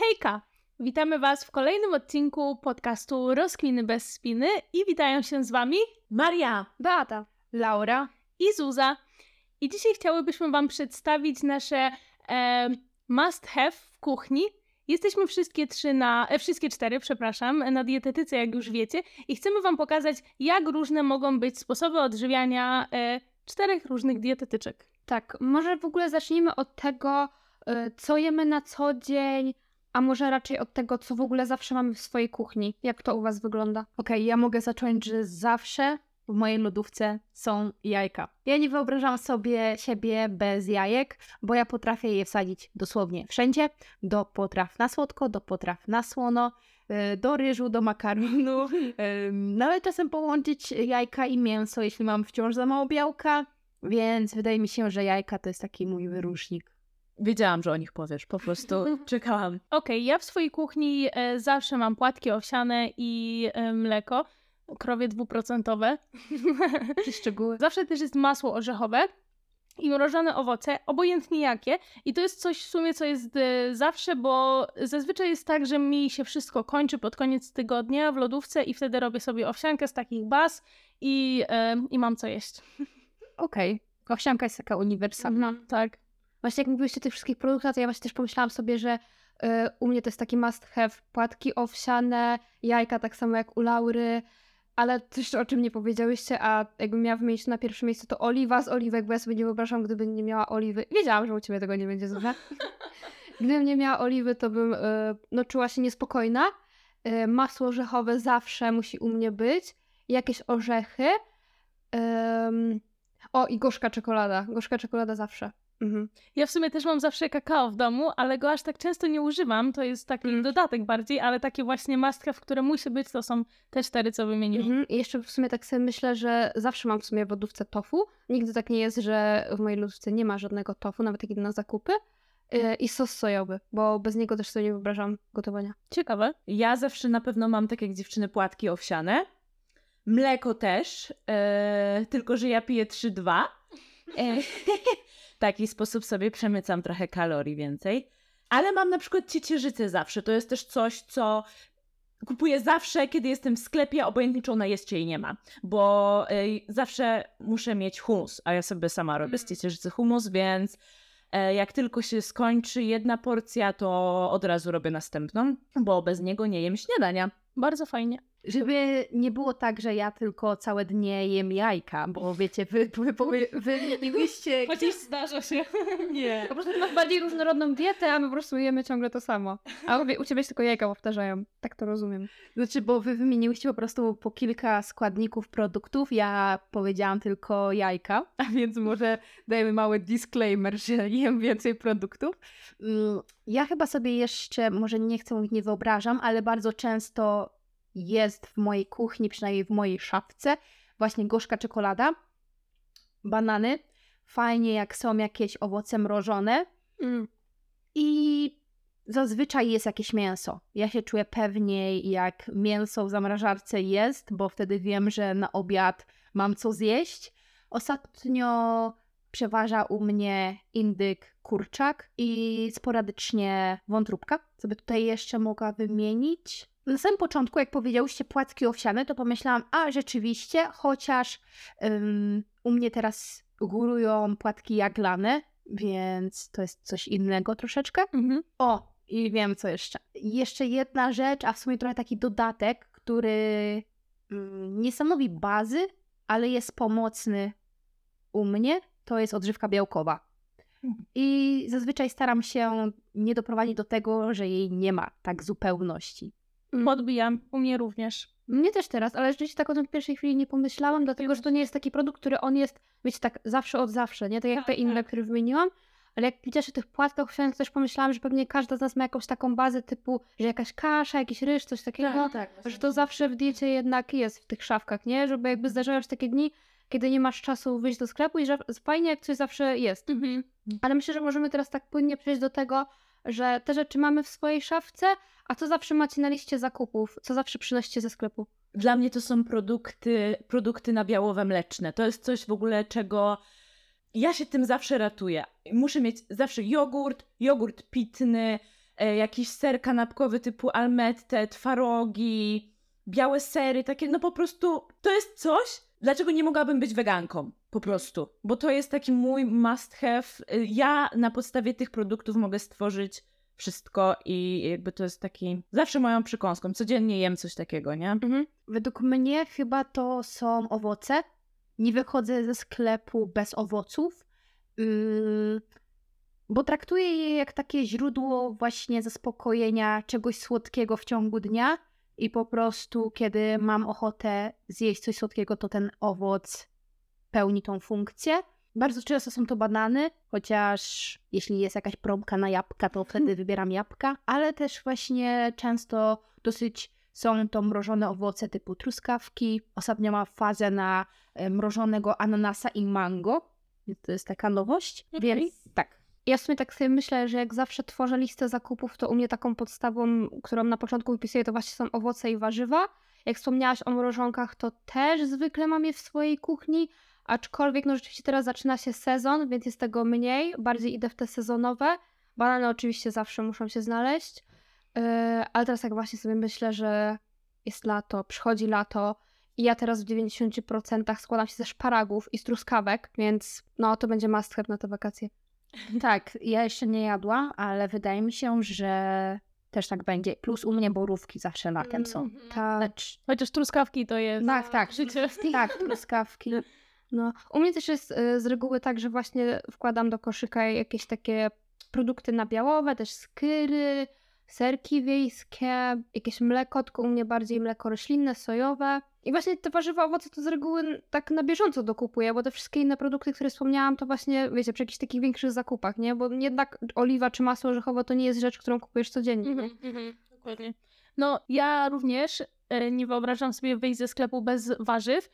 Hejka! Witamy Was w kolejnym odcinku podcastu Rozkminy bez spiny i witają się z Wami Maria, Beata, Laura, i Zuza. I dzisiaj chciałybyśmy Wam przedstawić nasze e, must have w kuchni. Jesteśmy wszystkie trzy na, e, wszystkie cztery, przepraszam, na dietetyce, jak już wiecie, i chcemy Wam pokazać, jak różne mogą być sposoby odżywiania e, czterech różnych dietetyczek. tak, może w ogóle zacznijmy od tego, y, co jemy na co dzień, a może raczej od tego, co w ogóle zawsze mamy w swojej kuchni. Jak to u Was wygląda? Okej, ja mogę zacząć, że zawsze w mojej lodówce są jajka. Ja nie wyobrażam sobie siebie bez jajek, bo ja potrafię je wsadzić dosłownie wszędzie. Do potraw na słodko, do potraw na słono, y, do ryżu, do makaronu. Nawet czasem połączyć jajka i mięso, jeśli mam wciąż za mało białka. Więc wydaje mi się, że jajka to jest taki mój wyróżnik. Wiedziałam, że o nich powiesz, po prostu czekałam. Okej, ja w swojej kuchni e, zawsze mam płatki owsiane i e, mleko, krowie dwuprocentowe. Jakieś szczegóły? Zawsze też jest masło orzechowe i mrożone owoce, obojętnie jakie. I to jest coś w sumie, co jest e, zawsze, bo zazwyczaj jest tak, że mi się wszystko kończy pod koniec tygodnia w lodówce i wtedy robię sobie owsiankę z takich baz i, i mam co jeść. Okej, owsianka jest taka uniwersalna. Tak. Właśnie jak mówiłyście o tych wszystkich produktach, to ja właśnie też pomyślałam sobie, że y, u mnie to jest taki must have. Płatki owsiane, jajka tak samo jak u Laury, ale też o czym nie powiedziałyście, a jakbym miała wymienić na pierwsze miejsce, to oliwa z oliwek, bo ja sobie nie wyobrażam, gdyby nie miała oliwy. Wiedziałam, że u Ciebie tego nie będzie, Zuza. Gdybym nie miała oliwy, to bym y, no, czuła się niespokojna. Y, masło orzechowe zawsze musi u mnie być. Jakieś orzechy. O, i gorzka czekolada. Gorzka czekolada zawsze. Mhm. Ja w sumie też mam zawsze kakao w domu, ale go aż tak często nie używam. To jest taki Mm. dodatek bardziej, ale takie właśnie mastka, w które musi być, to są te cztery, co wymieniłam. Mhm. I jeszcze w sumie tak sobie myślę, że zawsze mam w sumie w lodówce tofu. Nigdy tak nie jest, że w mojej lodówce nie ma żadnego tofu, nawet jak idę na zakupy. Yy, I sos sojowy, bo bez niego też sobie nie wyobrażam gotowania. Ciekawe. Ja zawsze na pewno mam, tak jak dziewczyny, płatki owsiane. Mleko też, e, tylko że ja piję 3-2. W taki sposób sobie przemycam trochę kalorii więcej. Ale mam na przykład ciecierzycę zawsze. To jest też coś, co kupuję zawsze, kiedy jestem w sklepie, obojętnie czy ona jest, czy jej nie ma. Bo e, zawsze muszę mieć humus, a ja sobie sama robię z ciecierzycy humus, więc e, jak tylko się skończy jedna porcja, to od razu robię następną, bo bez niego nie jem śniadania. Bardzo fajnie. Żeby nie było tak, że ja tylko całe dnie jem jajka, bo wiecie, wy, wy, wy, wy mielibyście... Chociaż zdarza się. Nie. Po prostu masz bardziej różnorodną dietę, a my po prostu jemy ciągle to samo. A u u ciebie się tylko jajka powtarzają. Tak to rozumiem. Znaczy, bo wy wymieniłyście po prostu po kilka składników produktów, ja powiedziałam tylko jajka, a więc może dajemy mały disclaimer, że jem więcej produktów. Mm, Ja chyba sobie jeszcze, może nie chcę mówić, nie wyobrażam, ale bardzo często jest w mojej kuchni, przynajmniej w mojej szafce, właśnie gorzka czekolada, banany, fajnie jak są jakieś owoce mrożone, Mm. i zazwyczaj jest jakieś mięso. Ja się czuję pewniej, jak mięso w zamrażarce jest, bo wtedy wiem, że na obiad mam co zjeść. Ostatnio przeważa u mnie indyk, kurczak i sporadycznie wątróbka. Co by tutaj jeszcze mogła wymienić? Na samym początku, jak powiedziałyście płatki owsiane, to pomyślałam, a rzeczywiście, chociaż ym, u mnie teraz górują płatki jaglane, więc to jest coś innego troszeczkę. Mhm. O, i wiem co jeszcze. Jeszcze jedna rzecz, a w sumie trochę taki dodatek, który mm, nie stanowi bazy, ale jest pomocny u mnie, to jest odżywka białkowa. Mhm. I zazwyczaj staram się nie doprowadzić do tego, że jej nie ma tak zupełności. Podbijam. U mnie również. Mnie też teraz, ale rzeczywiście tak o tym w pierwszej chwili nie pomyślałam, dlatego że to nie jest taki produkt, który on jest, wiecie, tak zawsze od zawsze, nie? Tak jak Tak, te inne, tak. które wymieniłam. Ale jak widzisz o tych płatkach owsianych, to też pomyślałam, że pewnie każda z nas ma jakąś taką bazę typu, że jakaś kasza, jakiś ryż, coś takiego. tak. Że to zawsze w diecie jednak jest w tych szafkach, nie? Żeby jakby zdarzają się takie dni, kiedy nie masz czasu wyjść do sklepu i że fajnie jak coś zawsze jest. Mhm. Ale myślę, że możemy teraz tak płynnie przejść do tego, że te rzeczy mamy w swojej szafce, a co zawsze macie na liście zakupów? Co zawsze przynosicie ze sklepu? Dla mnie to są produkty, produkty nabiałowe mleczne. To jest coś w ogóle, czego ja się tym zawsze ratuję. Muszę mieć zawsze jogurt, jogurt pitny, e, jakiś ser kanapkowy typu almette, twarogi, białe sery, takie no po prostu to jest coś, dlaczego nie mogłabym być weganką. Po prostu, bo to jest taki mój must have. Ja na podstawie tych produktów mogę stworzyć wszystko i jakby to jest taki zawsze moją przykąską. Codziennie jem coś takiego, nie? Mhm. Według mnie chyba to są owoce. Nie wychodzę ze sklepu bez owoców, yy, bo traktuję je jak takie źródło właśnie zaspokojenia czegoś słodkiego w ciągu dnia i po prostu kiedy mam ochotę zjeść coś słodkiego, to ten owoc pełni tą funkcję. Bardzo często są to banany, chociaż jeśli jest jakaś promka na jabłka, to wtedy wybieram jabłka, ale też właśnie często dosyć są to mrożone owoce typu truskawki. Ostatnio mam fazę na e, mrożonego ananasa i mango. Więc To jest taka nowość. Więc tak. Ja w sumie tak sobie myślę, że jak zawsze tworzę listę zakupów, to u mnie taką podstawą, którą na początku wypisuję, to właśnie są owoce i warzywa. Jak wspomniałaś o mrożonkach, to też zwykle mam je w swojej kuchni, aczkolwiek no rzeczywiście teraz zaczyna się sezon, więc jest tego mniej. Bardziej idę w te sezonowe. Banany oczywiście zawsze muszą się znaleźć, yy, ale teraz tak właśnie sobie myślę, że jest lato, przychodzi lato i ja teraz w 90% składam się ze szparagów i z truskawek, więc no to będzie must have na te wakacje. Tak, ja jeszcze nie jadłam, ale wydaje mi się, że też tak będzie. Plus u mnie borówki zawsze latem są. Mhm. Tak. Lecz, Chociaż truskawki to jest tak, tak, życie. tak, truskawki. No, u mnie też jest y, z reguły tak, że właśnie wkładam do koszyka jakieś takie produkty nabiałowe, też skyry, serki wiejskie, jakieś mleko, tylko u mnie bardziej mleko roślinne, sojowe. I właśnie te warzywa, owoce to z reguły tak na bieżąco dokupuję, bo te wszystkie inne produkty, które wspomniałam, to właśnie, wiecie, przy jakichś takich większych zakupach, nie? Bo jednak oliwa czy masło orzechowe to nie jest rzecz, którą kupujesz codziennie. Mhm, mhm, dokładnie. No, ja również e, nie wyobrażam sobie wyjść ze sklepu bez warzyw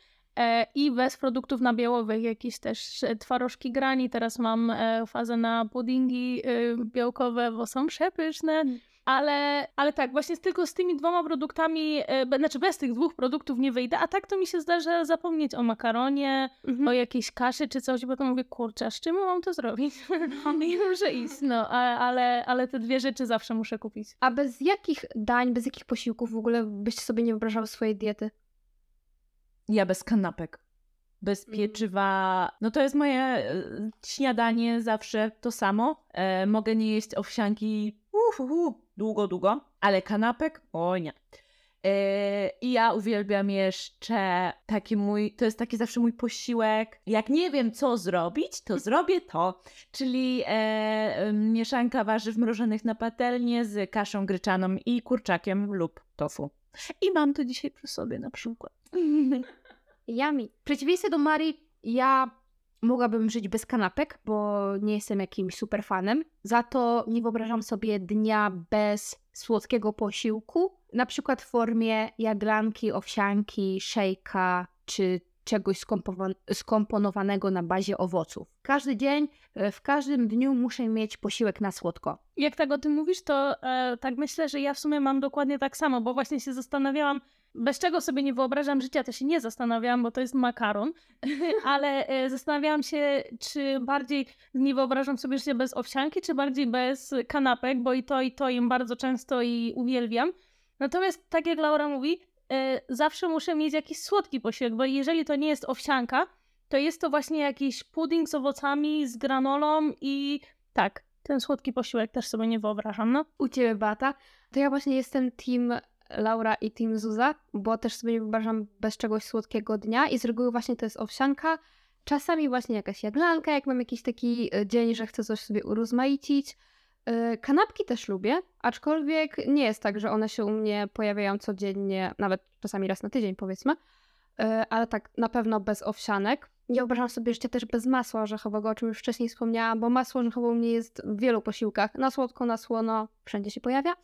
i bez produktów nabiałowych, jakieś też e, twarożki grani. Teraz mam e, fazę na puddingi e, białkowe, bo są przepyszne. Ale, ale tak, właśnie tylko z tymi dwoma produktami, e, znaczy bez tych dwóch produktów nie wyjdę, a tak to mi się zdarza zapomnieć o makaronie, Mhm. o jakiejś kaszy czy coś, bo to mówię, kurczę, a z czym mam to zrobić? I muszę iść, no, ale, ale te dwie rzeczy zawsze muszę kupić. A bez jakich dań, bez jakich posiłków w ogóle byście sobie nie wyobrażały swojej diety? Ja bez kanapek. Bez Mhm. pieczywa. No to jest moje e, śniadanie zawsze to samo. E, mogę nie jeść owsianki uh, uh, uh, długo, długo, ale kanapek? O nie. E, I ja uwielbiam jeszcze taki mój, to jest taki zawsze mój posiłek. Jak nie wiem, co zrobić, to zrobię to. Czyli e, mieszanka warzyw mrożonych na patelnię z kaszą gryczaną i kurczakiem lub tofu. I mam to dzisiaj przy sobie na przykład. Yummy. W przeciwieństwie do Marii, ja mogłabym żyć bez kanapek, bo nie jestem jakimś super fanem. Za to nie wyobrażam sobie dnia bez słodkiego posiłku, na przykład w formie jaglanki, owsianki, szejka czy czegoś skomponowanego na bazie owoców. Każdy dzień, e, w każdym dniu muszę mieć posiłek na słodko. Jak tak o tym mówisz, to e, tak myślę, że ja w sumie mam dokładnie tak samo, bo właśnie się zastanawiałam, bez czego sobie nie wyobrażam życia, to się nie zastanawiałam, bo to jest makaron, ale e, zastanawiałam się, czy bardziej nie wyobrażam sobie życia bez owsianki, czy bardziej bez kanapek, bo i to, i to jem bardzo często i uwielbiam. Natomiast tak jak Laura mówi, e, zawsze muszę mieć jakiś słodki posiłek, bo jeżeli to nie jest owsianka, to jest to właśnie jakiś pudding z owocami, z granolą i tak, ten słodki posiłek też sobie nie wyobrażam, no. U ciebie, Bata. To ja właśnie jestem team Laura i team Zuza, bo też sobie nie wyobrażam bez czegoś słodkiego dnia i z reguły właśnie to jest owsianka. Czasami właśnie jakaś jaglanka, jak mam jakiś taki e, dzień, że chcę coś sobie urozmaicić. E, Kanapki też lubię, aczkolwiek nie jest tak, że one się u mnie pojawiają codziennie, nawet czasami raz na tydzień powiedzmy, E, ale tak na pewno bez owsianek. Nie wyobrażam sobie życia też bez masła orzechowego, o czym już wcześniej wspomniałam, bo masło orzechowe u mnie jest w wielu posiłkach. Na słodko, na słono, wszędzie się pojawia.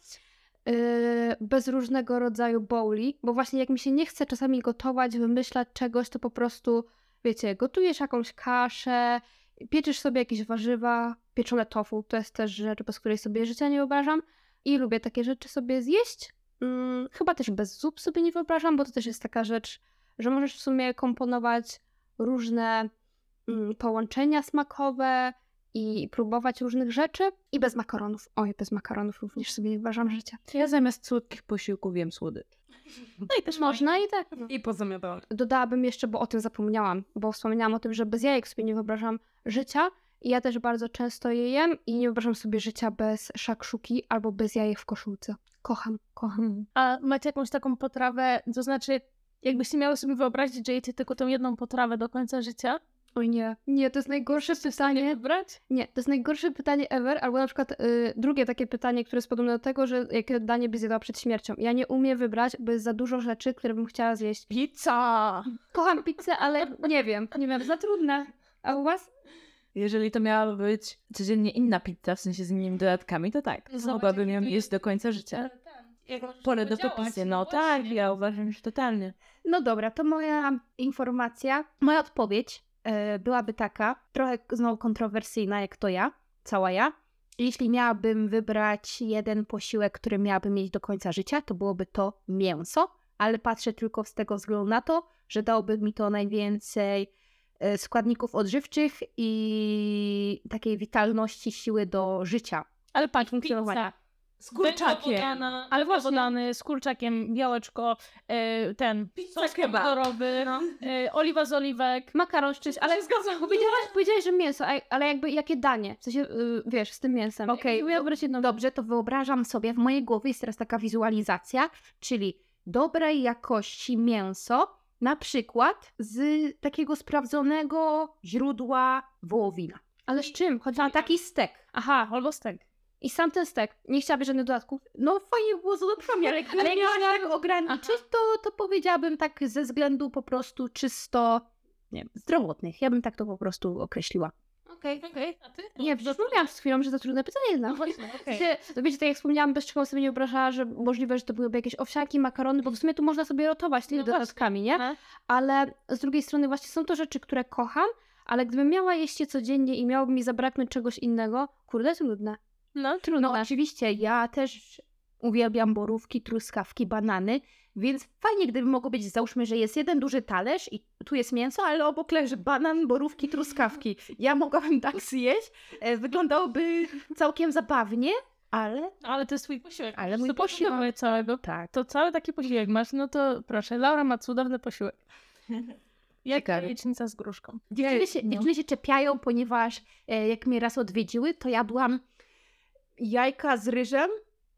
Yy, bez różnego rodzaju bowli, bo właśnie jak mi się nie chce czasami gotować, wymyślać czegoś, to po prostu, wiecie, gotujesz jakąś kaszę, pieczysz sobie jakieś warzywa, pieczone tofu, to jest też rzecz, bez której sobie życia nie wyobrażam i lubię takie rzeczy sobie zjeść. Mm, chyba też bez zup sobie nie wyobrażam, bo to też jest taka rzecz, że możesz w sumie komponować różne mm, połączenia smakowe i próbować różnych rzeczy i bez makaronów. Oj, bez makaronów również sobie nie uważam życia. Ja zamiast słodkich posiłków wiem słodycz. No i też można i tak. I pozamiatałam. Dodałabym jeszcze, bo o tym zapomniałam, bo wspomniałam o tym, że bez jajek sobie nie wyobrażam życia i ja też bardzo często je jem i nie wyobrażam sobie życia bez szakszuki albo bez jajek w koszulce. Kocham, kocham. A macie jakąś taką potrawę, to znaczy, jakbyście miały sobie wyobrazić, że jecie tylko tą jedną potrawę do końca życia, Oj nie, nie, to jest najgorsze pytanie. wybrać? Nie, to jest najgorsze pytanie ever, albo na przykład y, drugie takie pytanie, które jest podobne do tego, że jakie danie by zjadła przed śmiercią. Ja nie umiem wybrać, bo jest za dużo rzeczy, które bym chciała zjeść. Pizza! Kocham pizzę, ale nie wiem, nie wiem, za trudne. A u was? Jeżeli to miała być codziennie inna pizza, w sensie z innymi dodatkami, to tak. Zobacz, Mogłabym ją jeść do końca życia. Pole do popisy. No tak, ja uważam, że totalnie. No dobra, to moja informacja, moja odpowiedź byłaby taka, trochę znowu kontrowersyjna jak to ja, cała ja. Jeśli miałabym wybrać jeden posiłek, który miałabym mieć do końca życia, to byłoby to mięso, ale patrzę tylko z tego względu na to, że dałoby mi to najwięcej e, składników odżywczych i takiej witalności, siły do życia. Ale patrz, funkcjonowania. Z kurczakiem. Ale właśnie- wodany, z kurczakiem, białeczko, e, ten sos pomidorowy, e, oliwa z oliwek. Makaron szczyć, ale zgadzam. powiedziałaś, powiedziałaś, że mięso, ale jakby jakie danie? W sensie, y, wiesz, z tym mięsem. Okej, wybrać jedno Dobrze, to wyobrażam sobie, w mojej głowie jest teraz taka wizualizacja, czyli dobrej jakości mięso, na przykład z takiego sprawdzonego źródła wołowina. Ale z czym? Chodzi A taki stek. Aha, albo stek. I sam ten stek. Nie chciałabyś żadnych dodatków? No fajnie by było z dodatkami, ale, ale jak miałam tak ograniczyć, to, to powiedziałabym tak ze względu po prostu czysto, nie wiem, zdrowotnych. Ja bym tak to po prostu określiła. Okej. Okej, a ty? Nie, wspomniałam z chwilą, że za trudne pytanie znam. Właśnie, okej. Wiecie, no wiecie, tak jak wspomniałam, bez czego sobie nie wyobrażała, że możliwe, że to byłyby jakieś owsianki, makarony, bo w sumie tu można sobie rotować tymi No właśnie. dodatkami, nie? Ale z drugiej strony właśnie są to rzeczy, które kocham, ale gdybym miała jeść je codziennie i miałoby mi zabraknąć czegoś innego, kurde, trudne. No, Trudne. No oczywiście, ja też uwielbiam borówki, truskawki, banany, więc fajnie, gdyby mogło być, załóżmy, że jest jeden duży talerz i tu jest mięso, ale obok leży banan, borówki, truskawki. Ja mogłabym tak zjeść, e, wyglądałoby całkiem zabawnie, ale ale to jest twój posiłek. Ale mój posiłek. całego. tak. To cały taki posiłek masz, no to proszę, Laura ma cudowny posiłek. Jak jajecznica z gruszką. Dziewczyny się, no. się czepiają, ponieważ e, jak mnie raz odwiedziły, to ja byłam jajka z ryżem,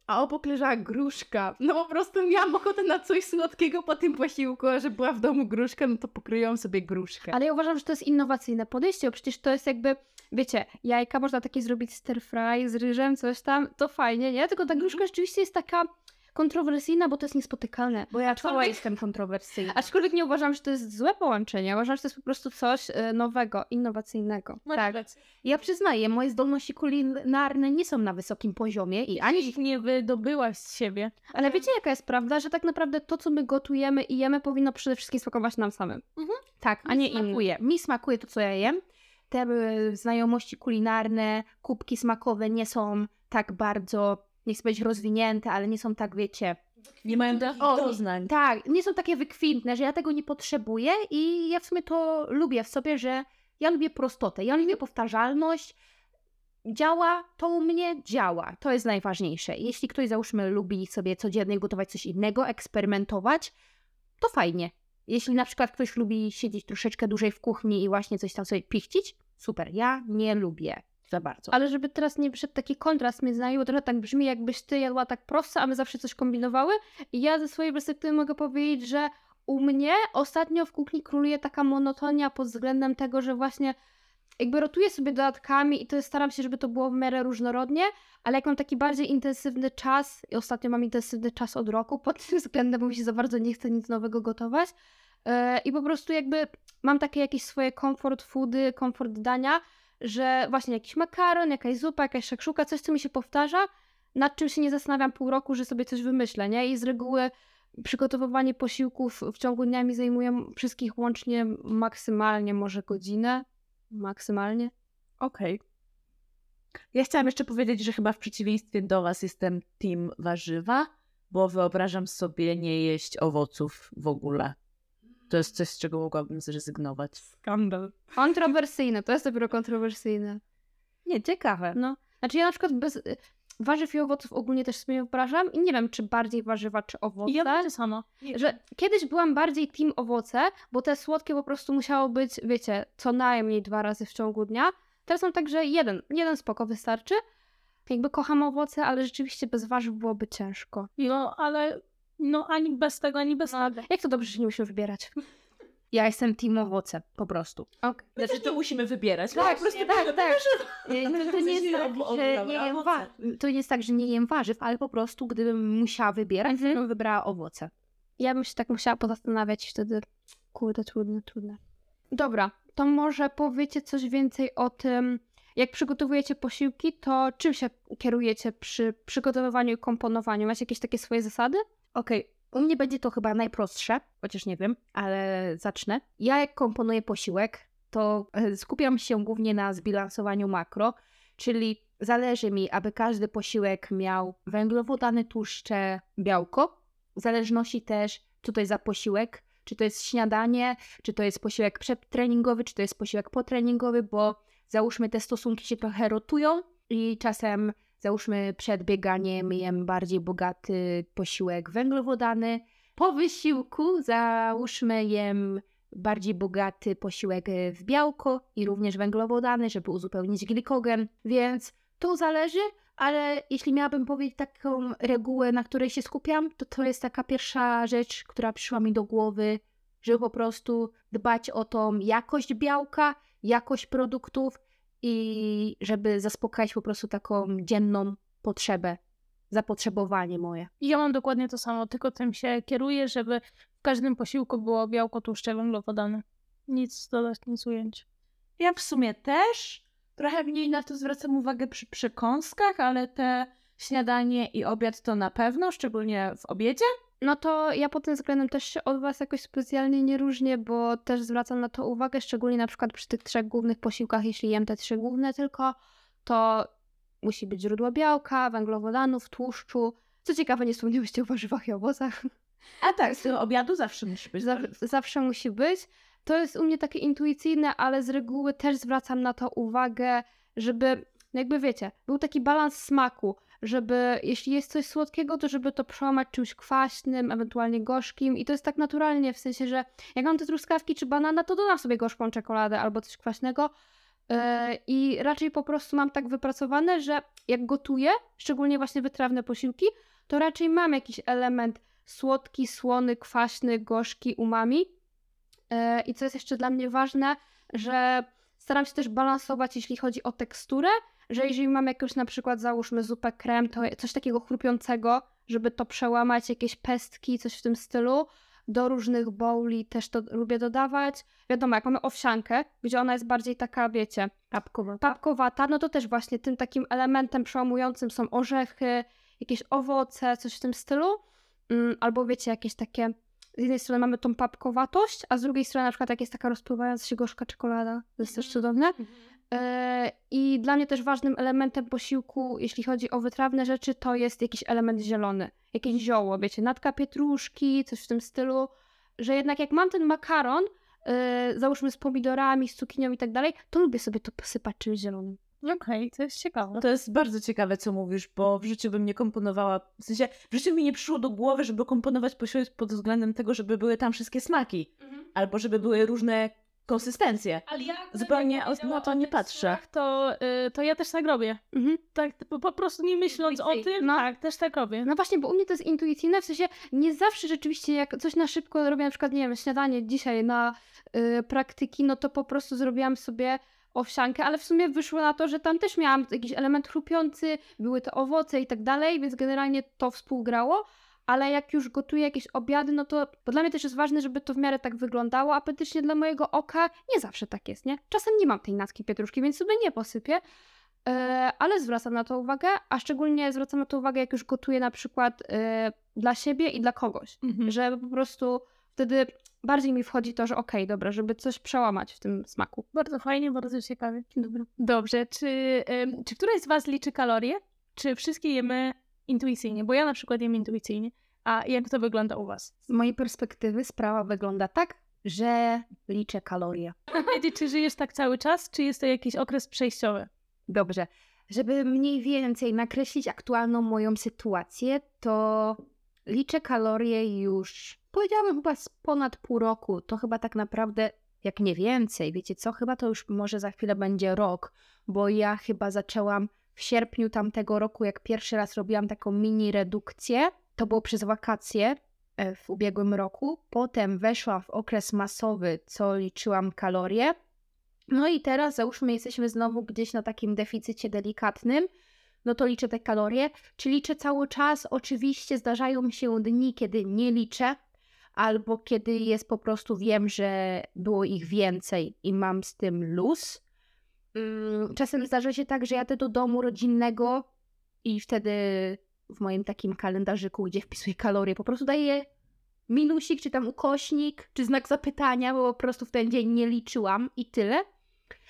a obok leżała gruszka. No po prostu miałam ochotę na coś słodkiego po tym posiłku, a że była w domu gruszka, no to pokryłam sobie gruszkę. Ale ja uważam, że to jest innowacyjne podejście, bo przecież to jest jakby, wiecie, jajka można takie zrobić stir fry z ryżem, coś tam, to fajnie, nie? Tylko ta gruszka rzeczywiście jest taka kontrowersyjna, bo to jest niespotykalne. Bo ja cała Aczkolwiek- jestem kontrowersyjna. Aczkolwiek nie uważam, że to jest złe połączenie. Uważam, że to jest po prostu coś e, nowego, innowacyjnego. Masz Tak. rację. Ja przyznaję, moje zdolności kulinarne nie są na wysokim poziomie i ani Ich nie wydobyłaś z siebie. Ale wiecie, jaka jest prawda? Że tak naprawdę to, co my gotujemy i jemy, powinno przede wszystkim smakować nam samym. tak, a nie smakuje. Mi smakuje to, co ja jem. Te e, znajomości kulinarne, kubki smakowe nie są tak bardzo, nie chcę powiedzieć rozwinięte, ale nie są tak, wiecie, Nie mają takich O, doznań. Tak, nie są takie wykwintne, że ja tego nie potrzebuję i ja w sumie to lubię w sobie, że ja lubię prostotę, ja lubię powtarzalność. Działa, to u mnie działa. To jest najważniejsze. Jeśli ktoś, załóżmy, lubi sobie codziennie gotować coś innego, eksperymentować, to fajnie. Jeśli na przykład ktoś lubi siedzieć troszeczkę dłużej w kuchni i właśnie coś tam sobie pichcić, super. Ja nie lubię za bardzo. Ale żeby teraz nie wyszedł taki kontrast między nami, bo trochę tak brzmi, jakbyś ty jadła tak prosto, a my zawsze coś kombinowały. I ja ze swojej perspektywy mogę powiedzieć, że u mnie ostatnio w kuchni króluje taka monotonia pod względem tego, że właśnie jakby rotuję sobie dodatkami i to jest, staram się, żeby to było w miarę różnorodnie, ale jak mam taki bardziej intensywny czas, i ostatnio mam intensywny czas od roku, pod tym względem, bo mi się za bardzo nie chce nic nowego gotować, e, i po prostu jakby mam takie jakieś swoje comfort foody, comfort dania, że właśnie jakiś makaron, jakaś zupa, jakaś szakszuka, coś, co mi się powtarza, nad czym się nie zastanawiam pół roku, że sobie coś wymyślę, nie? I z reguły przygotowywanie posiłków w ciągu dnia mi zajmuje wszystkich łącznie maksymalnie może godzinę, maksymalnie. Okej. Ja chciałam jeszcze powiedzieć, że chyba w przeciwieństwie do Was jestem team warzywa, bo wyobrażam sobie nie jeść owoców w ogóle. To jest coś, z czego mogłabym zrezygnować. Skandal. Kontrowersyjne, to jest dopiero kontrowersyjne. Nie, ciekawe. No. Znaczy ja na przykład bez warzyw i owoców ogólnie też sobie wyobrażam i nie wiem, czy bardziej warzywa, czy owoce. Ja tak samo. Że kiedyś byłam bardziej team owoce, bo te słodkie po prostu musiało być, wiecie, co najmniej dwa razy w ciągu dnia. Teraz mam tak, że jeden, jeden spoko wystarczy. Jakby kocham owoce, ale rzeczywiście bez warzyw byłoby ciężko. No, ale no ani bez tego, ani bez tego. Jak to dobrze, że nie musimy wybierać. Ja jestem team owoce, po prostu. Okay. Znaczy, to musimy wybierać. No, Tak, po prostu tak, tak. Y, To, to, nie jest tak, że nie jem wa- to nie jest tak, że nie jem warzyw, ale po prostu gdybym musiała wybierać, to bym wybrała owoce. Ja bym się tak musiała pozastanawiać wtedy, kurde, trudne, trudne. Dobra, to może powiecie coś więcej o tym, jak przygotowujecie posiłki, to czym się kierujecie przy przygotowywaniu i komponowaniu? Macie jakieś takie swoje zasady? Okej, u mnie będzie to chyba najprostsze, chociaż nie wiem, ale zacznę. Ja jak komponuję posiłek, to e, skupiam się głównie na zbilansowaniu makro, czyli zależy mi, aby każdy posiłek miał węglowodany, tłuszcze, białko. W zależności też, co to jest za posiłek, czy to jest śniadanie, czy to jest posiłek przedtreningowy, czy to jest posiłek potreningowy, bo załóżmy te stosunki się trochę rotują i czasem załóżmy przed bieganiem jem bardziej bogaty posiłek węglowodany. Po wysiłku załóżmy jem bardziej bogaty posiłek e, w białko i również węglowodany, żeby uzupełnić glikogen, więc to zależy, ale jeśli miałabym powiedzieć taką regułę, na której się skupiam, to to jest taka pierwsza rzecz, która przyszła mi do głowy, żeby po prostu dbać o tą jakość białka, jakość produktów i żeby zaspokajać po prostu taką dzienną potrzebę, zapotrzebowanie moje. Ja mam dokładnie to samo, tylko tym się kieruję, żeby w każdym posiłku było białko, tłuszcze, węglowodany. Nic dodać, nic ująć. Ja w sumie też trochę mniej na to zwracam uwagę przy przekąskach, ale te śniadanie i obiad to na pewno, szczególnie w obiedzie. No to ja pod tym względem też się od Was jakoś specjalnie nie różnię, bo też zwracam na to uwagę, szczególnie na przykład przy tych trzech głównych posiłkach, jeśli jem te trzy główne tylko, to musi być źródło białka, węglowodanów, tłuszczu. Co ciekawe, nie wspomniałyście o warzywach i owocach. A tak, z tego obiadu zawsze musi być. Zaw- zawsze musi być. To jest u mnie takie intuicyjne, ale z reguły też zwracam na to uwagę, żeby, jakby wiecie, był taki balans smaku, żeby jeśli jest coś słodkiego, to żeby to przełamać czymś kwaśnym, ewentualnie gorzkim. I to jest tak naturalnie, w sensie, że jak mam te truskawki czy banana, to dodam sobie gorzką czekoladę albo coś kwaśnego. Yy, i raczej po prostu mam tak wypracowane, że jak gotuję, szczególnie właśnie wytrawne posiłki, to raczej mam jakiś element słodki, słony, kwaśny, gorzki, umami. Yy, I co jest jeszcze dla mnie ważne, że staram się też balansować, jeśli chodzi o teksturę, że jeżeli mam jakąś na przykład załóżmy zupę krem, to coś takiego chrupiącego, żeby to przełamać, jakieś pestki, coś w tym stylu. Do różnych bowli też to lubię dodawać. Wiadomo, jak mamy owsiankę, gdzie ona jest bardziej taka, wiecie, Papkowa. papkowata, no to też właśnie tym takim elementem przełamującym są orzechy, jakieś owoce, coś w tym stylu. Mm, albo wiecie, jakieś takie. Z jednej strony mamy tą papkowatość, a z drugiej strony na przykład jak jest taka rozpływająca się gorzka czekolada. To jest też cudowne. E, I dla mnie też ważnym elementem posiłku, jeśli chodzi o wytrawne rzeczy, to jest jakiś element zielony. Jakieś zioło, wiecie, natka pietruszki, coś w tym stylu. Że jednak jak mam ten makaron, e, załóżmy z pomidorami, z cukinią i tak dalej, to lubię sobie to posypać czymś zielonym. Okej, to jest ciekawe. To jest bardzo ciekawe, co mówisz, bo w życiu bym nie komponowała, w sensie w życiu mi nie przyszło do głowy, żeby komponować posiłek pod względem tego, żeby były tam wszystkie smaki, albo żeby były różne konsystencje. Ale ja Zupełnie o- na to nie patrzę. To, y, to ja też tak robię. Mhm. Tak, po, po prostu nie myśląc o tym, tak, też tak robię. No właśnie, bo u mnie to jest intuicyjne, w sensie nie zawsze rzeczywiście jak coś na szybko robię, na przykład, nie wiem, śniadanie dzisiaj na y, praktyki, no to po prostu zrobiłam sobie owsiankę, ale w sumie wyszło na to, że tam też miałam jakiś element chrupiący, były to owoce i tak dalej, więc generalnie to współgrało, ale jak już gotuję jakieś obiady, no to bo dla mnie też jest ważne, żeby to w miarę tak wyglądało apetycznie dla mojego oka. Nie zawsze tak jest, nie? Czasem nie mam tej natki pietruszki, więc sobie nie posypię. E, ale zwracam na to uwagę, a szczególnie zwracam na to uwagę, jak już gotuję na przykład e, dla siebie i dla kogoś, Mhm. że po prostu wtedy bardziej mi wchodzi to, że okej, dobra, żeby coś przełamać w tym smaku. Bardzo fajnie, bardzo ciekawie. Dobra. Dobrze, czy, ym, czy któraś z Was liczy kalorie? Czy wszystkie jemy intuicyjnie? Bo ja na przykład jem intuicyjnie. A jak to wygląda u Was? Z mojej perspektywy sprawa wygląda tak, że liczę kalorie. Wiedzieć, czy żyjesz tak cały czas, czy jest to jakiś okres przejściowy? Dobrze. Żeby mniej więcej nakreślić aktualną moją sytuację, to liczę kalorie już, powiedziałabym chyba z ponad pół roku. To chyba tak naprawdę, jak nie więcej, wiecie co, chyba to już może za chwilę będzie rok, bo ja chyba zaczęłam w sierpniu tamtego roku, jak pierwszy raz robiłam taką mini redukcję. To było przez wakacje e, w ubiegłym roku. Potem weszłam w okres masowy, co liczyłam kalorie. No i teraz załóżmy, jesteśmy znowu gdzieś na takim deficycie delikatnym, no to liczę te kalorie, czy liczę cały czas. Oczywiście zdarzają się dni, kiedy nie liczę, albo kiedy jest po prostu wiem, że było ich więcej i mam z tym luz. Mm, Czasem zdarza się tak, że jadę do domu rodzinnego i wtedy w moim takim kalendarzyku, gdzie wpisuję kalorie, po prostu daję minusik, czy tam ukośnik, czy znak zapytania, bo po prostu w ten dzień nie liczyłam i tyle.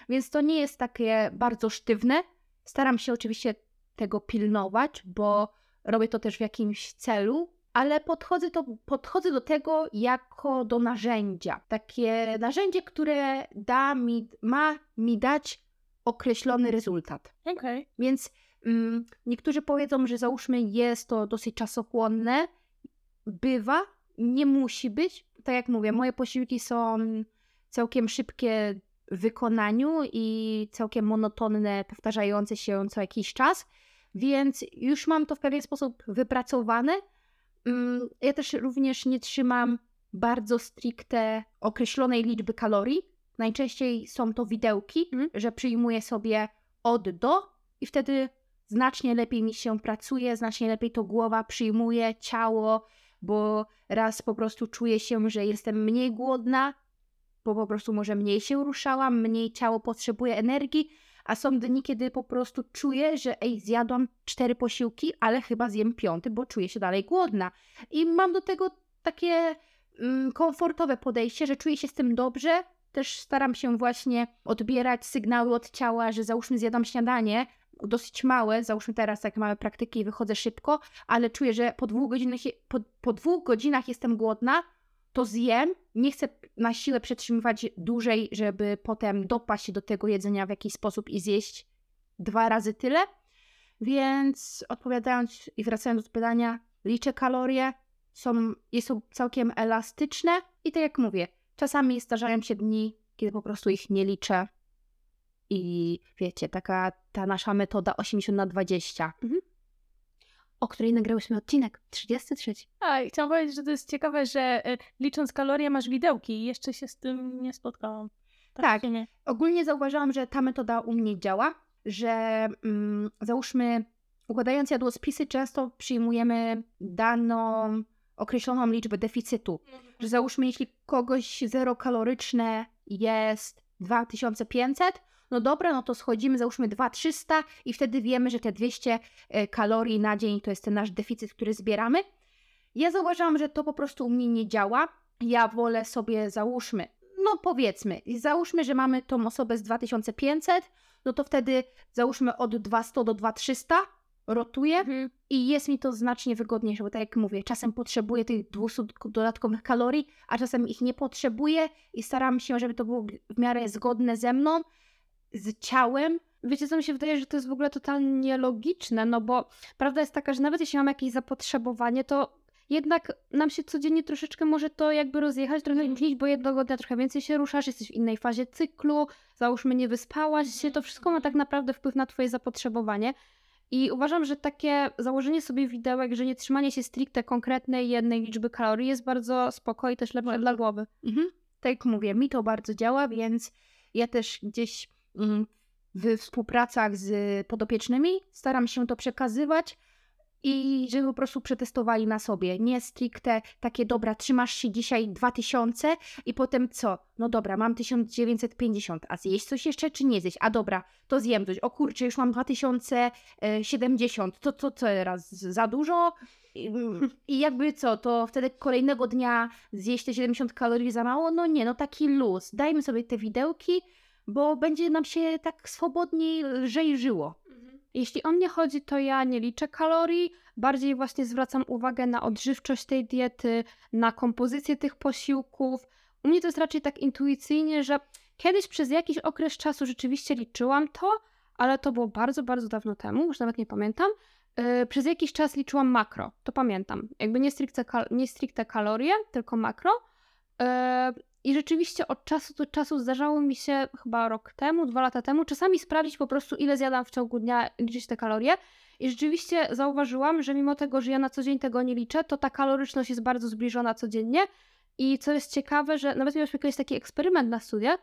Więc to nie jest takie bardzo sztywne. Staram się oczywiście tego pilnować, bo robię to też w jakimś celu, ale podchodzę, to, podchodzę do tego jako do narzędzia. Takie narzędzie, które da mi, ma mi dać określony rezultat. Okej. Więc mm, niektórzy powiedzą, że załóżmy jest to dosyć czasochłonne. Bywa, nie musi być. Tak jak mówię, moje posiłki są całkiem szybkie w wykonaniu i całkiem monotonne, powtarzające się co jakiś czas, więc już mam to w pewien sposób wypracowane. Mm, Ja też również nie trzymam bardzo stricte określonej liczby kalorii. Najczęściej są to widełki, że przyjmuję sobie od do i wtedy znacznie lepiej mi się pracuje, znacznie lepiej to głowa przyjmuje, ciało, bo raz po prostu czuję się, że jestem mniej głodna, bo po prostu może mniej się ruszałam, mniej ciało potrzebuje energii, a są dni, kiedy po prostu czuję, że ej, zjadłam cztery posiłki, ale chyba zjem piąty, bo czuję się dalej głodna. I mam do tego takie mm, komfortowe podejście, że czuję się z tym dobrze. Też staram się właśnie odbierać sygnały od ciała, że załóżmy zjadam śniadanie, dosyć małe, załóżmy teraz takie małe praktyki i wychodzę szybko, ale czuję, że po dwóch godzinach, po, po dwóch godzinach jestem głodna, to zjem. Nie chcę na siłę przetrzymywać dłużej, żeby potem dopaść do tego jedzenia w jakiś sposób i zjeść dwa razy tyle. Więc odpowiadając i wracając do pytania, liczę kalorie, są, są całkiem elastyczne i tak jak mówię, czasami zdarzają się dni, kiedy po prostu ich nie liczę. I wiecie, taka ta nasza metoda 80 na 20, o której nagrałyśmy odcinek 33. A, i chciałam powiedzieć, że to jest ciekawe, że y, licząc kalorie masz widełki i jeszcze się z tym nie spotkałam. Tak. się Nie. Ogólnie zauważyłam, że ta metoda u mnie działa, że mm, załóżmy, układając jadłospisy, często przyjmujemy daną określoną liczbę deficytu. Że załóżmy, jeśli kogoś zero kaloryczne jest 2500, no dobra, no to schodzimy, załóżmy 2300 i wtedy wiemy, że te 200 e, kalorii na dzień to jest ten nasz deficyt, który zbieramy. Ja zauważyłam, że to po prostu u mnie nie działa. Ja wolę sobie, załóżmy, no powiedzmy, załóżmy, że mamy tą osobę z 2500, no to wtedy załóżmy od 200 do 2300, rotuję Mhm. i jest mi to znacznie wygodniejsze, bo tak jak mówię, czasem potrzebuję tych 200 dodatkowych kalorii, a czasem ich nie potrzebuję i staram się, żeby to było w miarę zgodne ze mną, z ciałem. Wiecie, co mi się wydaje, że to jest w ogóle totalnie logiczne, no bo prawda jest taka, że nawet jeśli mamy jakieś zapotrzebowanie, to jednak nam się codziennie troszeczkę może to jakby rozjechać, trochę różnić, bo jednego dnia trochę więcej się ruszasz, jesteś w innej fazie cyklu, załóżmy nie wyspałaś się, to wszystko ma tak naprawdę wpływ na twoje zapotrzebowanie. I uważam, że takie założenie sobie widełek, że nie trzymanie się stricte konkretnej jednej liczby kalorii jest bardzo spoko i też lepsze dla głowy. Mhm. Tak jak mówię, mi to bardzo działa, więc ja też gdzieś mm, w współpracach z podopiecznymi staram się to przekazywać i żeby po prostu przetestowali na sobie. Nie stricte takie, dobra, trzymasz się dzisiaj 2000 i potem co? No dobra, mam 1950, a zjeść coś jeszcze czy nie zjeść? A dobra, to zjem coś. O kurczę, już mam 2070, to co teraz? Za dużo? I, I jakby co, to wtedy kolejnego dnia zjeść te 70 kalorii za mało? No nie, no taki luz. Dajmy sobie te widełki, bo będzie nam się tak swobodniej, lżej żyło. Jeśli o mnie chodzi, to ja nie liczę kalorii, bardziej właśnie zwracam uwagę na odżywczość tej diety, na kompozycję tych posiłków. U mnie to jest raczej tak intuicyjnie, że kiedyś przez jakiś okres czasu rzeczywiście liczyłam to, ale to było bardzo, bardzo dawno temu, już nawet nie pamiętam. Yy, przez jakiś czas liczyłam makro, to pamiętam. Jakby nie stricte, kal- nie stricte kalorie, tylko makro. Yy, I rzeczywiście od czasu do czasu zdarzało mi się, chyba rok temu, dwa lata temu, czasami sprawdzić po prostu, ile zjadam w ciągu dnia, liczyć te kalorie. I rzeczywiście zauważyłam, że mimo tego, że ja na co dzień tego nie liczę, to ta kaloryczność jest bardzo zbliżona codziennie. I co jest ciekawe, że nawet mieliśmy kiedyś taki eksperyment na studiach,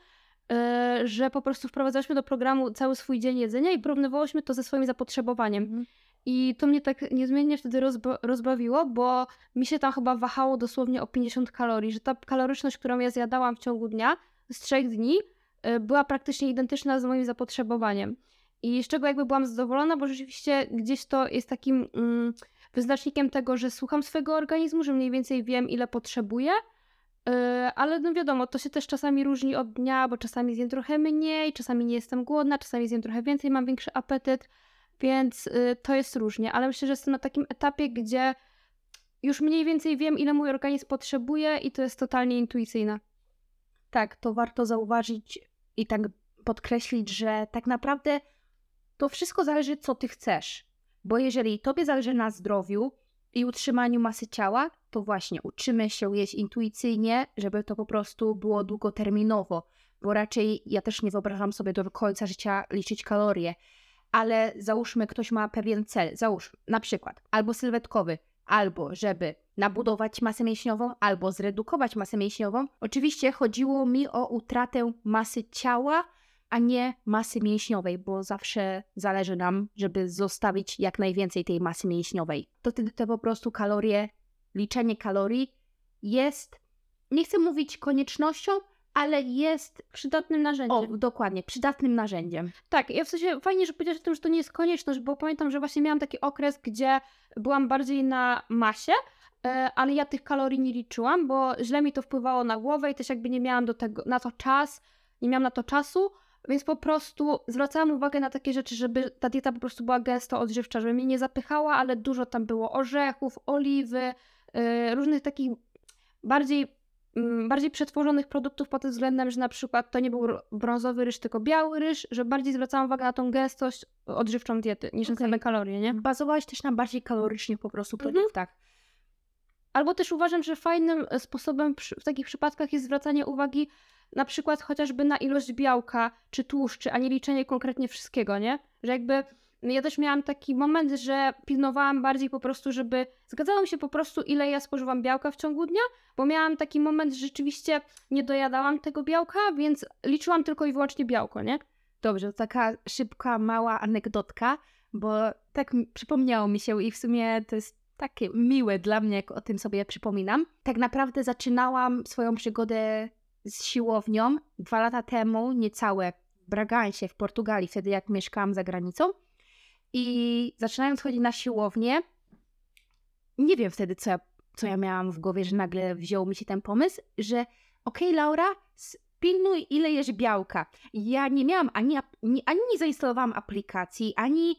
yy, że po prostu wprowadzałyśmy do programu cały swój dzień jedzenia i porównywałyśmy to ze swoim zapotrzebowaniem. I to mnie tak niezmiennie wtedy rozba- rozbawiło, bo mi się tam chyba wahało dosłownie o 50 kalorii, że ta kaloryczność, którą ja zjadałam w ciągu dnia z trzech dni, y, była praktycznie identyczna z moim zapotrzebowaniem. I z czego jakby byłam zadowolona, bo rzeczywiście gdzieś to jest takim mm, wyznacznikiem tego, że słucham swojego organizmu, że mniej więcej wiem, ile potrzebuję. Yy, ale no wiadomo, to się też czasami różni od dnia, bo czasami zjem trochę mniej, czasami nie jestem głodna, czasami zjem trochę więcej, mam większy apetyt, więc yy, to jest różnie. Ale myślę, że jestem na takim etapie, gdzie już mniej więcej wiem, ile mój organizm potrzebuje i to jest totalnie intuicyjne. Tak, to warto zauważyć i tak podkreślić, że tak naprawdę to wszystko zależy, co ty chcesz. Bo jeżeli tobie zależy na zdrowiu i utrzymaniu masy ciała, to właśnie uczymy się jeść intuicyjnie, żeby to po prostu było długoterminowo. Bo raczej ja też nie wyobrażam sobie do końca życia liczyć kalorie. Ale załóżmy, ktoś ma pewien cel, załóż na przykład albo sylwetkowy, albo żeby nabudować masę mięśniową, albo zredukować masę mięśniową. Oczywiście chodziło mi o utratę masy ciała, a nie masy mięśniowej, bo zawsze zależy nam, żeby zostawić jak najwięcej tej masy mięśniowej. To wtedy te po prostu kalorie, liczenie kalorii jest, nie chcę mówić koniecznością, ale jest, Przydatnym narzędziem. o, dokładnie, przydatnym narzędziem. Tak, ja w sensie fajnie, że powiedziałeś o tym, że to nie jest konieczność, bo pamiętam, że właśnie miałam taki okres, gdzie byłam bardziej na masie, e, ale ja tych kalorii nie liczyłam, bo źle mi to wpływało na głowę i też jakby nie miałam do tego, na to czas, nie miałam na to czasu, więc po prostu zwracałam uwagę na takie rzeczy, żeby ta dieta po prostu była gęsto odżywcza, żeby mnie nie zapychała, ale dużo tam było orzechów, oliwy, e, różnych takich bardziej bardziej przetworzonych produktów pod tym względem, że na przykład to nie był brązowy ryż, tylko biały ryż, że bardziej zwracałam uwagę na tą gęstość odżywczą diety niż na Okej. same kalorie, nie? Bazowałaś też na bardziej kalorycznych po prostu Mhm. produktach. Albo też uważam, że fajnym e, sposobem w takich przypadkach jest zwracanie uwagi na przykład chociażby na ilość białka czy tłuszczy, a nie liczenie konkretnie wszystkiego, nie? Że jakby ja też miałam taki moment, że pilnowałam bardziej po prostu, żeby zgadzało się po prostu, ile ja spożywam białka w ciągu dnia, bo miałam taki moment, że rzeczywiście nie dojadałam tego białka, więc liczyłam tylko i wyłącznie białko, nie? Dobrze, to taka szybka, mała anegdotka, bo tak przypomniało mi się i w sumie to jest takie miłe dla mnie, jak o tym sobie przypominam. Tak naprawdę zaczynałam swoją przygodę z siłownią dwa lata temu, niecałe, w Bragancie, w Portugalii, wtedy jak mieszkałam za granicą. I zaczynając chodzić na siłownię, nie wiem wtedy, co ja, co ja miałam w głowie, że nagle wziął mi się ten pomysł, że okej, Laura, s- pilnuj ile jesz białka. Ja nie miałam ani, nie, ani nie zainstalowałam aplikacji, ani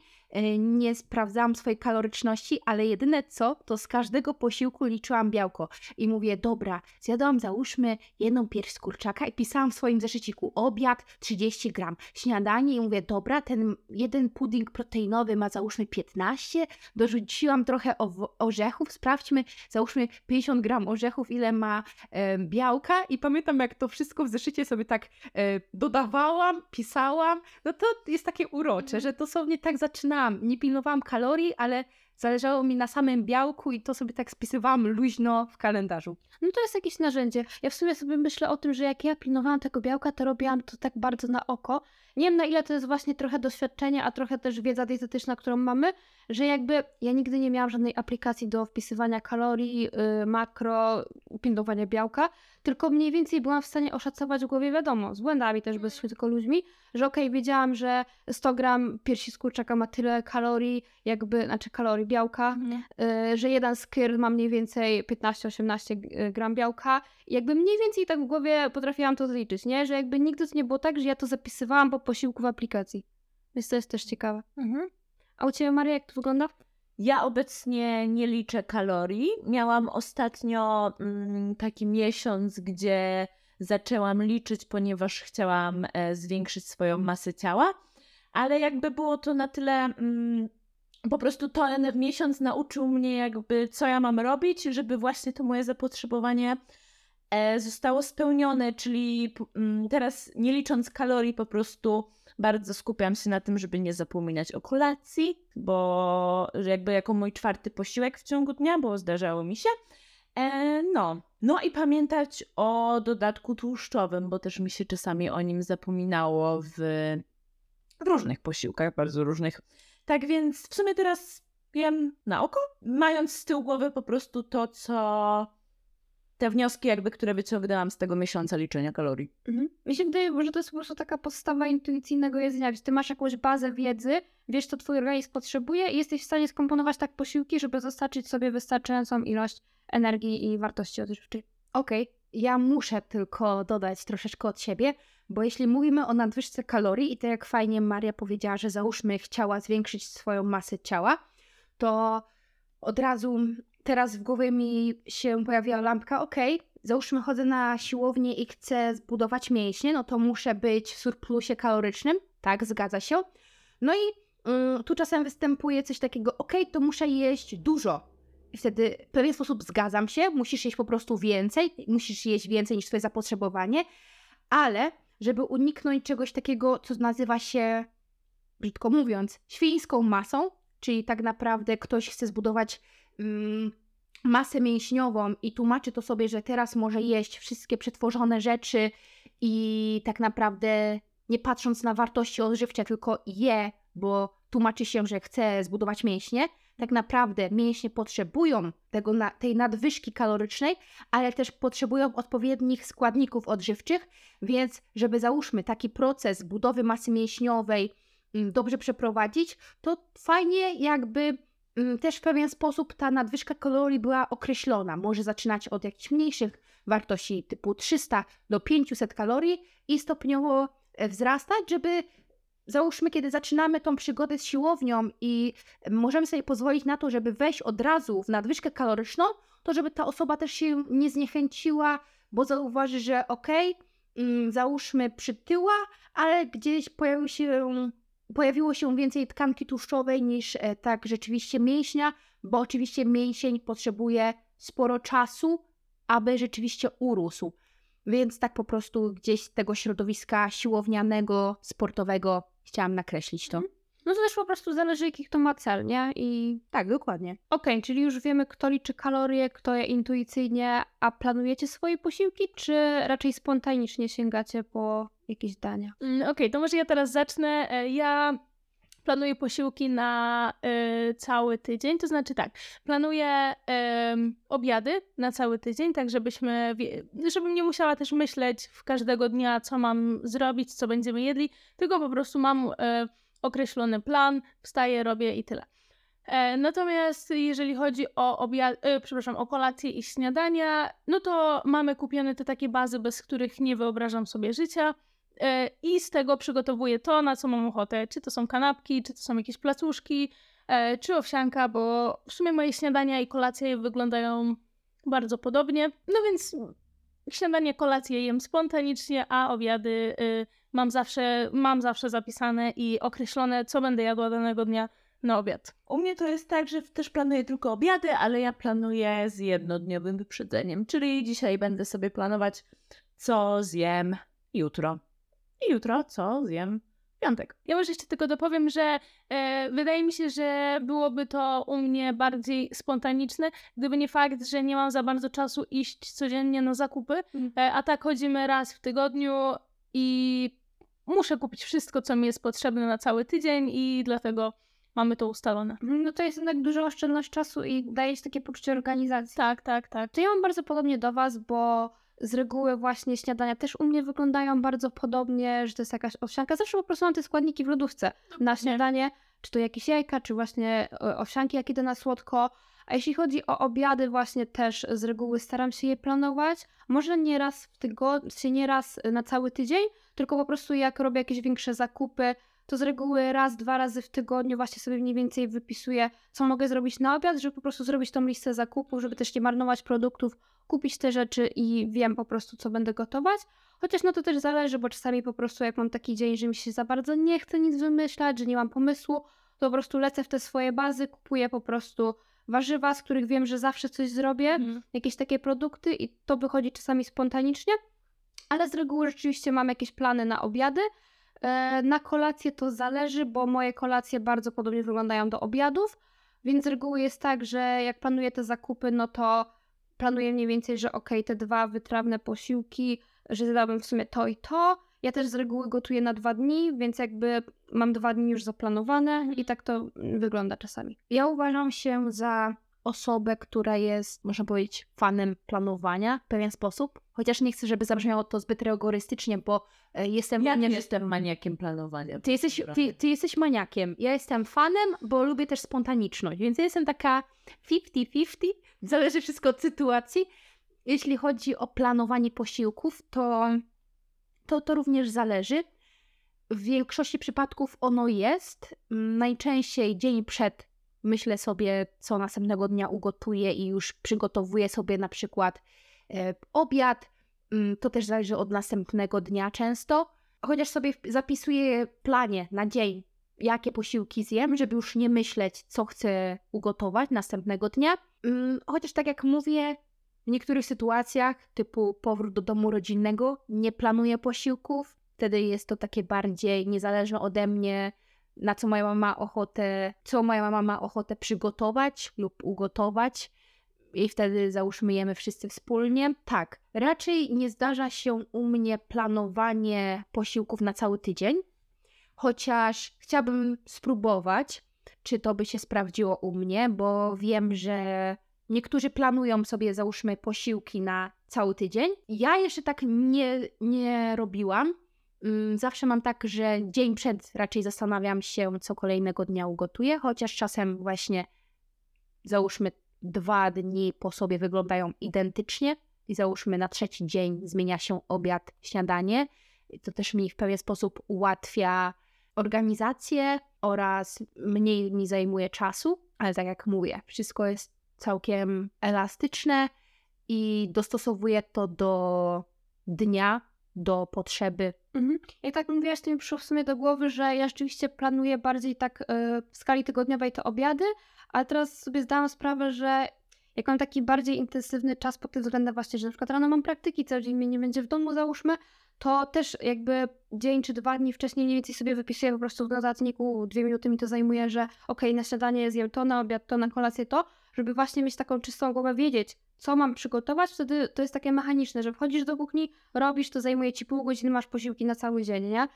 nie sprawdzałam swojej kaloryczności, ale jedyne co, to z każdego posiłku liczyłam białko. I mówię, dobra, zjadłam załóżmy jedną pierś z kurczaka i pisałam w swoim zeszyciku obiad 30 gram, śniadanie i mówię, dobra, ten jeden pudding proteinowy ma załóżmy 15, dorzuciłam trochę orzechów, sprawdźmy, załóżmy 50 gram orzechów, ile ma e, białka i pamiętam jak to wszystko w zeszycie sobie tak e, dodawałam, pisałam, no to jest takie urocze, że dosłownie tak zaczynałam. Nie pilnowałam kalorii, ale zależało mi na samym białku i to sobie tak spisywałam luźno w kalendarzu. No to jest jakieś narzędzie. Ja w sumie sobie myślę o tym, że jak ja pilnowałam tego białka, to robiłam to tak bardzo na oko. Nie wiem na ile to jest właśnie trochę doświadczenie, a trochę też wiedza dietetyczna, którą mamy, że jakby ja nigdy nie miałam żadnej aplikacji do wpisywania kalorii, yy, makro, pilnowania białka, tylko mniej więcej byłam w stanie oszacować w głowie, wiadomo, z błędami też, jesteśmy tylko ludźmi, że okej, wiedziałam, że 100 gram piersi z kurczaka ma tyle kalorii, jakby, znaczy kalorii białka, y, że jeden skyr ma mniej więcej 15-18 g- gram białka. I jakby mniej więcej tak w głowie potrafiłam to zliczyć, nie? Że jakby nigdy to nie było tak, że ja to zapisywałam po posiłku w aplikacji. Więc to jest też ciekawe. Mhm. A u Ciebie, Maria, jak to wygląda? Ja obecnie nie liczę kalorii. Miałam ostatnio mm, taki miesiąc, gdzie zaczęłam liczyć, ponieważ chciałam e, zwiększyć swoją masę ciała, ale jakby było to na tyle. Po prostu ten miesiąc nauczył mnie, jakby co ja mam robić, żeby właśnie to moje zapotrzebowanie e, zostało spełnione, czyli mm, teraz nie licząc kalorii, po prostu bardzo skupiam się na tym, żeby nie zapominać o kolacji, bo jakby jako mój czwarty posiłek w ciągu dnia, bo zdarzało mi się. E, no. no i pamiętać o dodatku tłuszczowym, bo też mi się czasami o nim zapominało w różnych posiłkach, bardzo różnych. Tak więc w sumie teraz jem na oko, mając z tyłu głowy po prostu to, co te wnioski jakby, które wyciągnęłam z tego miesiąca liczenia kalorii. Mhm. Mi się wydaje, że to jest po prostu taka podstawa intuicyjnego jedzenia, ty masz jakąś bazę wiedzy, wiesz, co twój organizm potrzebuje i jesteś w stanie skomponować tak posiłki, żeby dostarczyć sobie wystarczającą ilość energii i wartości odżywczej. Okej, ja muszę tylko dodać troszeczkę od siebie, bo jeśli mówimy o nadwyżce kalorii i tak jak fajnie Maria powiedziała, że załóżmy chciała zwiększyć swoją masę ciała, to od razu teraz w głowie mi się pojawiła lampka, okej, załóżmy chodzę na siłownię i chcę zbudować mięśnie, no to muszę być w surplusie kalorycznym, tak, zgadza się. No i mm, tu czasem występuje coś takiego, okej, to muszę jeść dużo, i wtedy w pewien sposób zgadzam się, musisz jeść po prostu więcej, musisz jeść więcej niż twoje zapotrzebowanie, ale żeby uniknąć czegoś takiego, co nazywa się, brzydko mówiąc, świńską masą, czyli tak naprawdę ktoś chce zbudować mm, masę mięśniową i tłumaczy to sobie, że teraz może jeść wszystkie przetworzone rzeczy i tak naprawdę nie patrząc na wartości odżywcze, tylko je, bo tłumaczy się, że chce zbudować mięśnie, tak naprawdę mięśnie potrzebują tego tej nadwyżki kalorycznej, ale też potrzebują odpowiednich składników odżywczych, więc żeby załóżmy taki proces budowy masy mięśniowej mm, dobrze przeprowadzić, to fajnie jakby mm, też w pewien sposób ta nadwyżka kalorii była określona. Może zaczynać od jakichś mniejszych wartości typu 300 do 500 kalorii i stopniowo e, wzrastać, żeby załóżmy, kiedy zaczynamy tą przygodę z siłownią i możemy sobie pozwolić na to, żeby wejść od razu w nadwyżkę kaloryczną, to żeby ta osoba też się nie zniechęciła, bo zauważy, że okej, okay, załóżmy przytyła, ale gdzieś pojawił się, pojawiło się więcej tkanki tłuszczowej niż e, tak rzeczywiście mięśnia, bo oczywiście mięsień potrzebuje sporo czasu, aby rzeczywiście urósł. Więc tak po prostu gdzieś z tego środowiska siłownianego, sportowego chciałam nakreślić to. No to też po prostu zależy, jaki kto ma cel, nie? I Tak, dokładnie. okej, czyli już wiemy, kto liczy kalorie, kto je intuicyjnie, a planujecie swoje posiłki, czy raczej spontanicznie sięgacie po jakieś dania? Mm, Okej, to może ja teraz zacznę. E, Ja planuję posiłki na e, cały tydzień, to znaczy tak, planuję em, obiady na cały tydzień, tak żebyśmy, żebym nie musiała też myśleć w każdego dnia, co mam zrobić, co będziemy jedli, tylko po prostu mam e, określony plan, wstaję, robię i tyle. E, Natomiast jeżeli chodzi o obiad, e, przepraszam, o kolację i śniadania, no to mamy kupione te takie bazy, bez których nie wyobrażam sobie życia. E, I z tego przygotowuję to, na co mam ochotę. Czy to są kanapki, czy to są jakieś placuszki, e, czy owsianka, bo w sumie moje śniadania i kolacje wyglądają bardzo podobnie. No więc śniadanie, kolację jem spontanicznie, a obiady y, mam, zawsze, mam zawsze zapisane i określone, co będę jadła danego dnia na obiad. U mnie to jest tak, że też planuję tylko obiady, ale ja planuję z jednodniowym wyprzedzeniem, czyli dzisiaj będę sobie planować, co zjem jutro. I jutro, co zjem piątek. Ja może jeszcze tylko dopowiem, że e, wydaje mi się, że byłoby to u mnie bardziej spontaniczne, gdyby nie fakt, że nie mam za bardzo czasu iść codziennie na zakupy, Mhm. e, a tak chodzimy raz w tygodniu i muszę kupić wszystko, co mi jest potrzebne na cały tydzień i dlatego mamy to ustalone. No to jest jednak duża oszczędność czasu i daje się takie poczucie organizacji. Tak, tak, tak. To ja mam bardzo podobnie do Was, bo z reguły właśnie śniadania też u mnie wyglądają bardzo podobnie, że to jest jakaś owsianka. Zawsze po prostu mam te składniki w lodówce na śniadanie, czy to jakieś jajka, czy właśnie e, owsianki, jak idę na słodko. A jeśli chodzi o obiady, właśnie też z reguły staram się je planować. Może nie raz w tygodniu, nie raz na cały tydzień, tylko po prostu jak robię jakieś większe zakupy, to z reguły raz, dwa razy w tygodniu właśnie sobie mniej więcej wypisuję, co mogę zrobić na obiad, żeby po prostu zrobić tą listę zakupów, żeby też nie marnować produktów, kupić te rzeczy i wiem po prostu, co będę gotować. Chociaż no to też zależy, bo czasami po prostu jak mam taki dzień, że mi się za bardzo nie chce nic wymyślać, że nie mam pomysłu, to po prostu lecę w te swoje bazy, kupuję po prostu warzywa, z których wiem, że zawsze coś zrobię, Mhm. jakieś takie produkty i to wychodzi czasami spontanicznie, ale z reguły rzeczywiście mam jakieś plany na obiady. E, Na kolację to zależy, bo moje kolacje bardzo podobnie wyglądają do obiadów, więc z reguły jest tak, że jak planuję te zakupy, no to planuję mniej więcej, że ok, te dwa wytrawne posiłki, że zjadałbym w sumie to i to. Ja też z reguły gotuję na dwa dni, więc jakby mam dwa dni już zaplanowane i tak to mm, wygląda czasami. Ja uważam się za osobę, która jest, można powiedzieć, fanem planowania w pewien sposób. Chociaż nie chcę, żeby zabrzmiało to zbyt rygorystycznie, bo e, jestem. Ja nie, jestem maniakiem planowania. Ty jesteś, Trochę. ty, ty jesteś maniakiem. Ja jestem fanem, bo lubię też spontaniczność, więc ja jestem taka 50-50, zależy wszystko od sytuacji. Jeśli chodzi o planowanie posiłków, to, to to również zależy. W większości przypadków ono jest. Najczęściej dzień przed myślę sobie, co następnego dnia ugotuję i już przygotowuję sobie na przykład e, obiad. Mm, To też zależy od następnego dnia często chociaż sobie zapisuję planie na dzień, jakie posiłki zjem, żeby już nie myśleć, co chcę ugotować następnego dnia. Mm, Chociaż tak jak mówię, w niektórych sytuacjach, typu powrót do domu rodzinnego, nie planuję posiłków. Wtedy jest to takie bardziej niezależne ode mnie, na co moja mama ma ochotę, co moja mama ma ochotę przygotować lub ugotować. I wtedy załóżmy jemy wszyscy wspólnie. Tak, raczej nie zdarza się u mnie planowanie posiłków na cały tydzień, chociaż chciałabym spróbować, czy to by się sprawdziło u mnie, bo wiem, że niektórzy planują sobie, załóżmy, posiłki na cały tydzień. Ja jeszcze tak nie, nie robiłam. Mm, Zawsze mam tak, że dzień przed raczej zastanawiam się, co kolejnego dnia ugotuję, chociaż czasem właśnie załóżmy dwa dni po sobie wyglądają identycznie i załóżmy na trzeci dzień zmienia się obiad, śniadanie. To też mi w pewien sposób ułatwia organizację oraz mniej mi zajmuje czasu, ale tak jak mówię, wszystko jest całkiem elastyczne i dostosowuję to do dnia, do potrzeby. Mhm. Tak mówiłaś, to mi przyszło w sumie do głowy, że ja rzeczywiście planuję bardziej tak e, w skali tygodniowej te obiady, ale teraz sobie zdałam sprawę, że jak mam taki bardziej intensywny czas pod tym względem właśnie, że na przykład rano mam praktyki, cały dzień mnie nie będzie w domu, załóżmy, to też jakby dzień czy dwa dni wcześniej mniej więcej sobie wypisuję po prostu w notatniku, dwie minuty mi to zajmuje, że okej, na śniadanie zjem to, na obiad to, na kolację to, żeby właśnie mieć taką czystą głowę, wiedzieć, co mam przygotować, wtedy to jest takie mechaniczne, że wchodzisz do kuchni, robisz, to zajmuje ci pół godziny, masz posiłki na cały dzień, nie?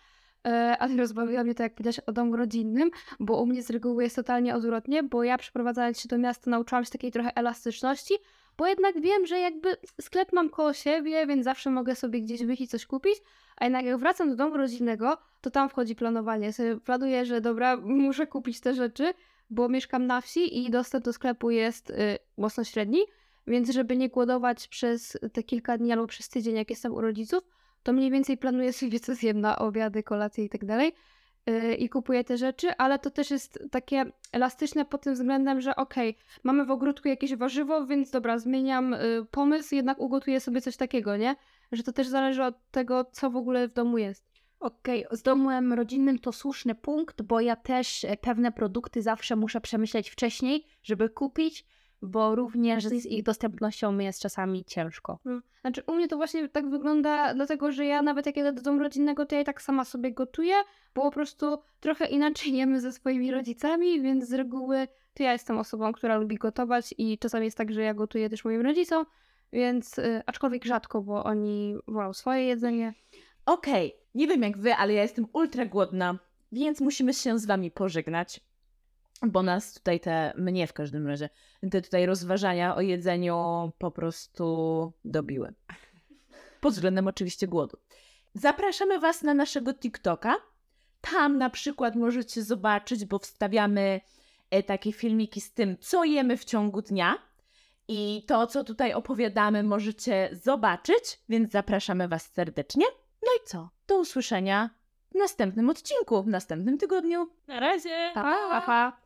E, Ale rozbawiła mnie to, jak powiedziałaś o domu rodzinnym, bo u mnie z reguły jest totalnie odwrotnie, bo ja przeprowadzając się do miasta nauczyłam się takiej trochę elastyczności, bo jednak wiem, że jakby sklep mam koło siebie, więc zawsze mogę sobie gdzieś wyjść i coś kupić, a jednak jak wracam do domu rodzinnego, to tam wchodzi planowanie. Sobie planuję, że dobra, muszę kupić te rzeczy, bo mieszkam na wsi i dostęp do sklepu jest y, mocno średni, więc żeby nie głodować przez te kilka dni albo przez tydzień, jak jestem u rodziców, to mniej więcej planuję sobie, co zjem na obiady, kolacje i tak dalej. yy, I kupuję te rzeczy, ale to też jest takie elastyczne pod tym względem, że okej, mamy w ogródku jakieś warzywo, więc dobra, zmieniam y, pomysł, jednak ugotuję sobie coś takiego, nie? Że to też zależy od tego, co w ogóle w domu jest. Okej, z domem rodzinnym to słuszny punkt, bo ja też e, pewne produkty zawsze muszę przemyśleć wcześniej, żeby kupić, bo również z ich dostępnością jest czasami ciężko. Znaczy, u mnie to właśnie tak wygląda, dlatego że ja nawet jak jadę do domu rodzinnego, to ja i tak sama sobie gotuję, bo po prostu trochę inaczej jemy ze swoimi rodzicami, więc z reguły to ja jestem osobą, która lubi gotować i czasami jest tak, że ja gotuję też moim rodzicom, więc y, aczkolwiek rzadko, bo oni wolą swoje jedzenie. Okej, nie wiem jak wy, ale ja jestem ultra głodna, więc musimy się z wami pożegnać, bo nas tutaj te, mnie w każdym razie, te tutaj rozważania o jedzeniu po prostu dobiły. Pod względem oczywiście głodu. Zapraszamy was na naszego TikToka. Tam na przykład możecie zobaczyć, bo wstawiamy e, takie filmiki z tym, co jemy w ciągu dnia. I to, co tutaj opowiadamy, możecie zobaczyć, więc zapraszamy Was serdecznie. No i co? Do usłyszenia w następnym odcinku, w następnym tygodniu. Na razie! Pa, pa, pa.